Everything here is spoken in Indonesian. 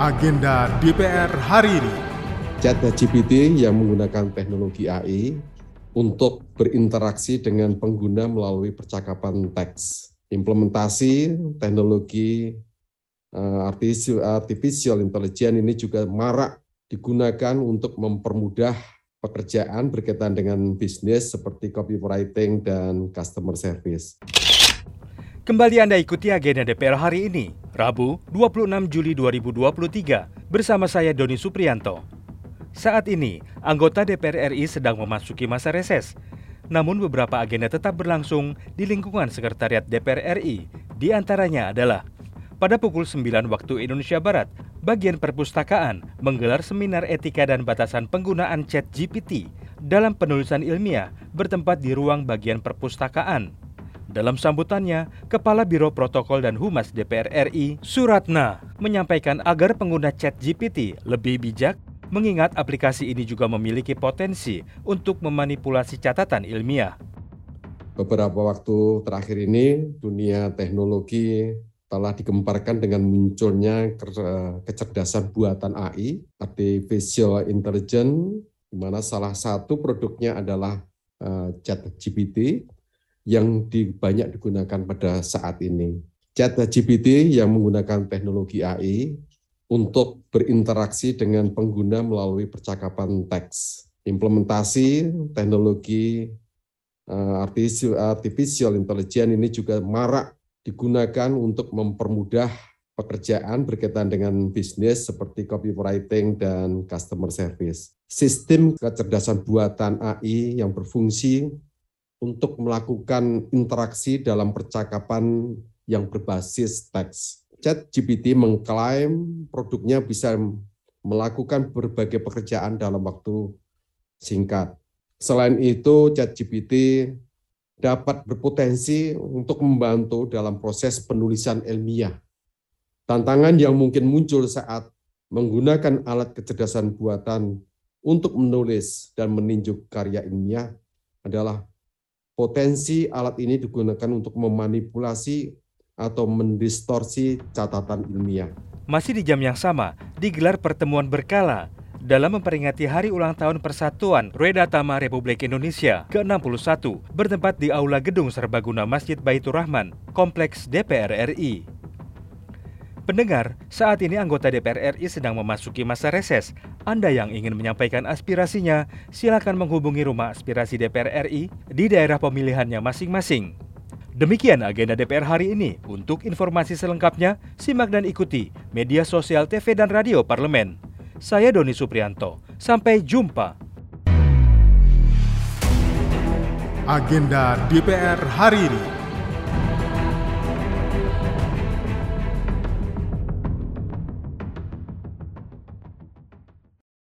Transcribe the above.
Agenda DPR hari ini. ChatGPT yang menggunakan teknologi AI untuk berinteraksi dengan pengguna melalui percakapan teks. Implementasi teknologi uh, artificial intelligence ini juga marak digunakan untuk mempermudah pekerjaan berkaitan dengan bisnis seperti copywriting dan customer service. Kembali Anda ikuti agenda DPR hari ini, Rabu 26 Juli 2023, bersama saya Doni Suprianto. Saat ini, anggota DPR RI sedang memasuki masa reses. Namun beberapa agenda tetap berlangsung di lingkungan Sekretariat DPR RI. Di antaranya adalah pada pukul 9 waktu Indonesia Barat, bagian perpustakaan menggelar seminar etika dan batasan penggunaan chat GPT dalam penulisan ilmiah bertempat di ruang bagian perpustakaan. Dalam sambutannya, Kepala Biro Protokol dan Humas DPR RI, Suratna, menyampaikan agar pengguna chat GPT lebih bijak mengingat aplikasi ini juga memiliki potensi untuk memanipulasi catatan ilmiah. Beberapa waktu terakhir ini, dunia teknologi telah digemparkan dengan munculnya kecerdasan buatan AI, artificial intelligence, di mana salah satu produknya adalah uh, chat GPT, yang banyak digunakan pada saat ini. Chat GPT yang menggunakan teknologi AI untuk berinteraksi dengan pengguna melalui percakapan teks. Implementasi teknologi uh, artificial intelligence ini juga marak digunakan untuk mempermudah pekerjaan berkaitan dengan bisnis seperti copywriting dan customer service. Sistem kecerdasan buatan AI yang berfungsi untuk melakukan interaksi dalam percakapan yang berbasis teks. Chat GPT mengklaim produknya bisa melakukan berbagai pekerjaan dalam waktu singkat. Selain itu, Chat GPT dapat berpotensi untuk membantu dalam proses penulisan ilmiah. Tantangan yang mungkin muncul saat menggunakan alat kecerdasan buatan untuk menulis dan meninjau karya ilmiah adalah potensi alat ini digunakan untuk memanipulasi atau mendistorsi catatan ilmiah. Masih di jam yang sama, digelar pertemuan berkala dalam memperingati Hari Ulang Tahun Persatuan Redatama Republik Indonesia ke-61 bertempat di Aula Gedung Serbaguna Masjid Baitur Rahman, Kompleks DPR RI. Pendengar, saat ini anggota DPR RI sedang memasuki masa reses. Anda yang ingin menyampaikan aspirasinya, silakan menghubungi Rumah Aspirasi DPR RI di daerah pemilihannya masing-masing. Demikian agenda DPR hari ini. Untuk informasi selengkapnya, simak dan ikuti media sosial TV dan radio parlemen. Saya Doni Suprianto. Sampai jumpa. Agenda DPR hari ini.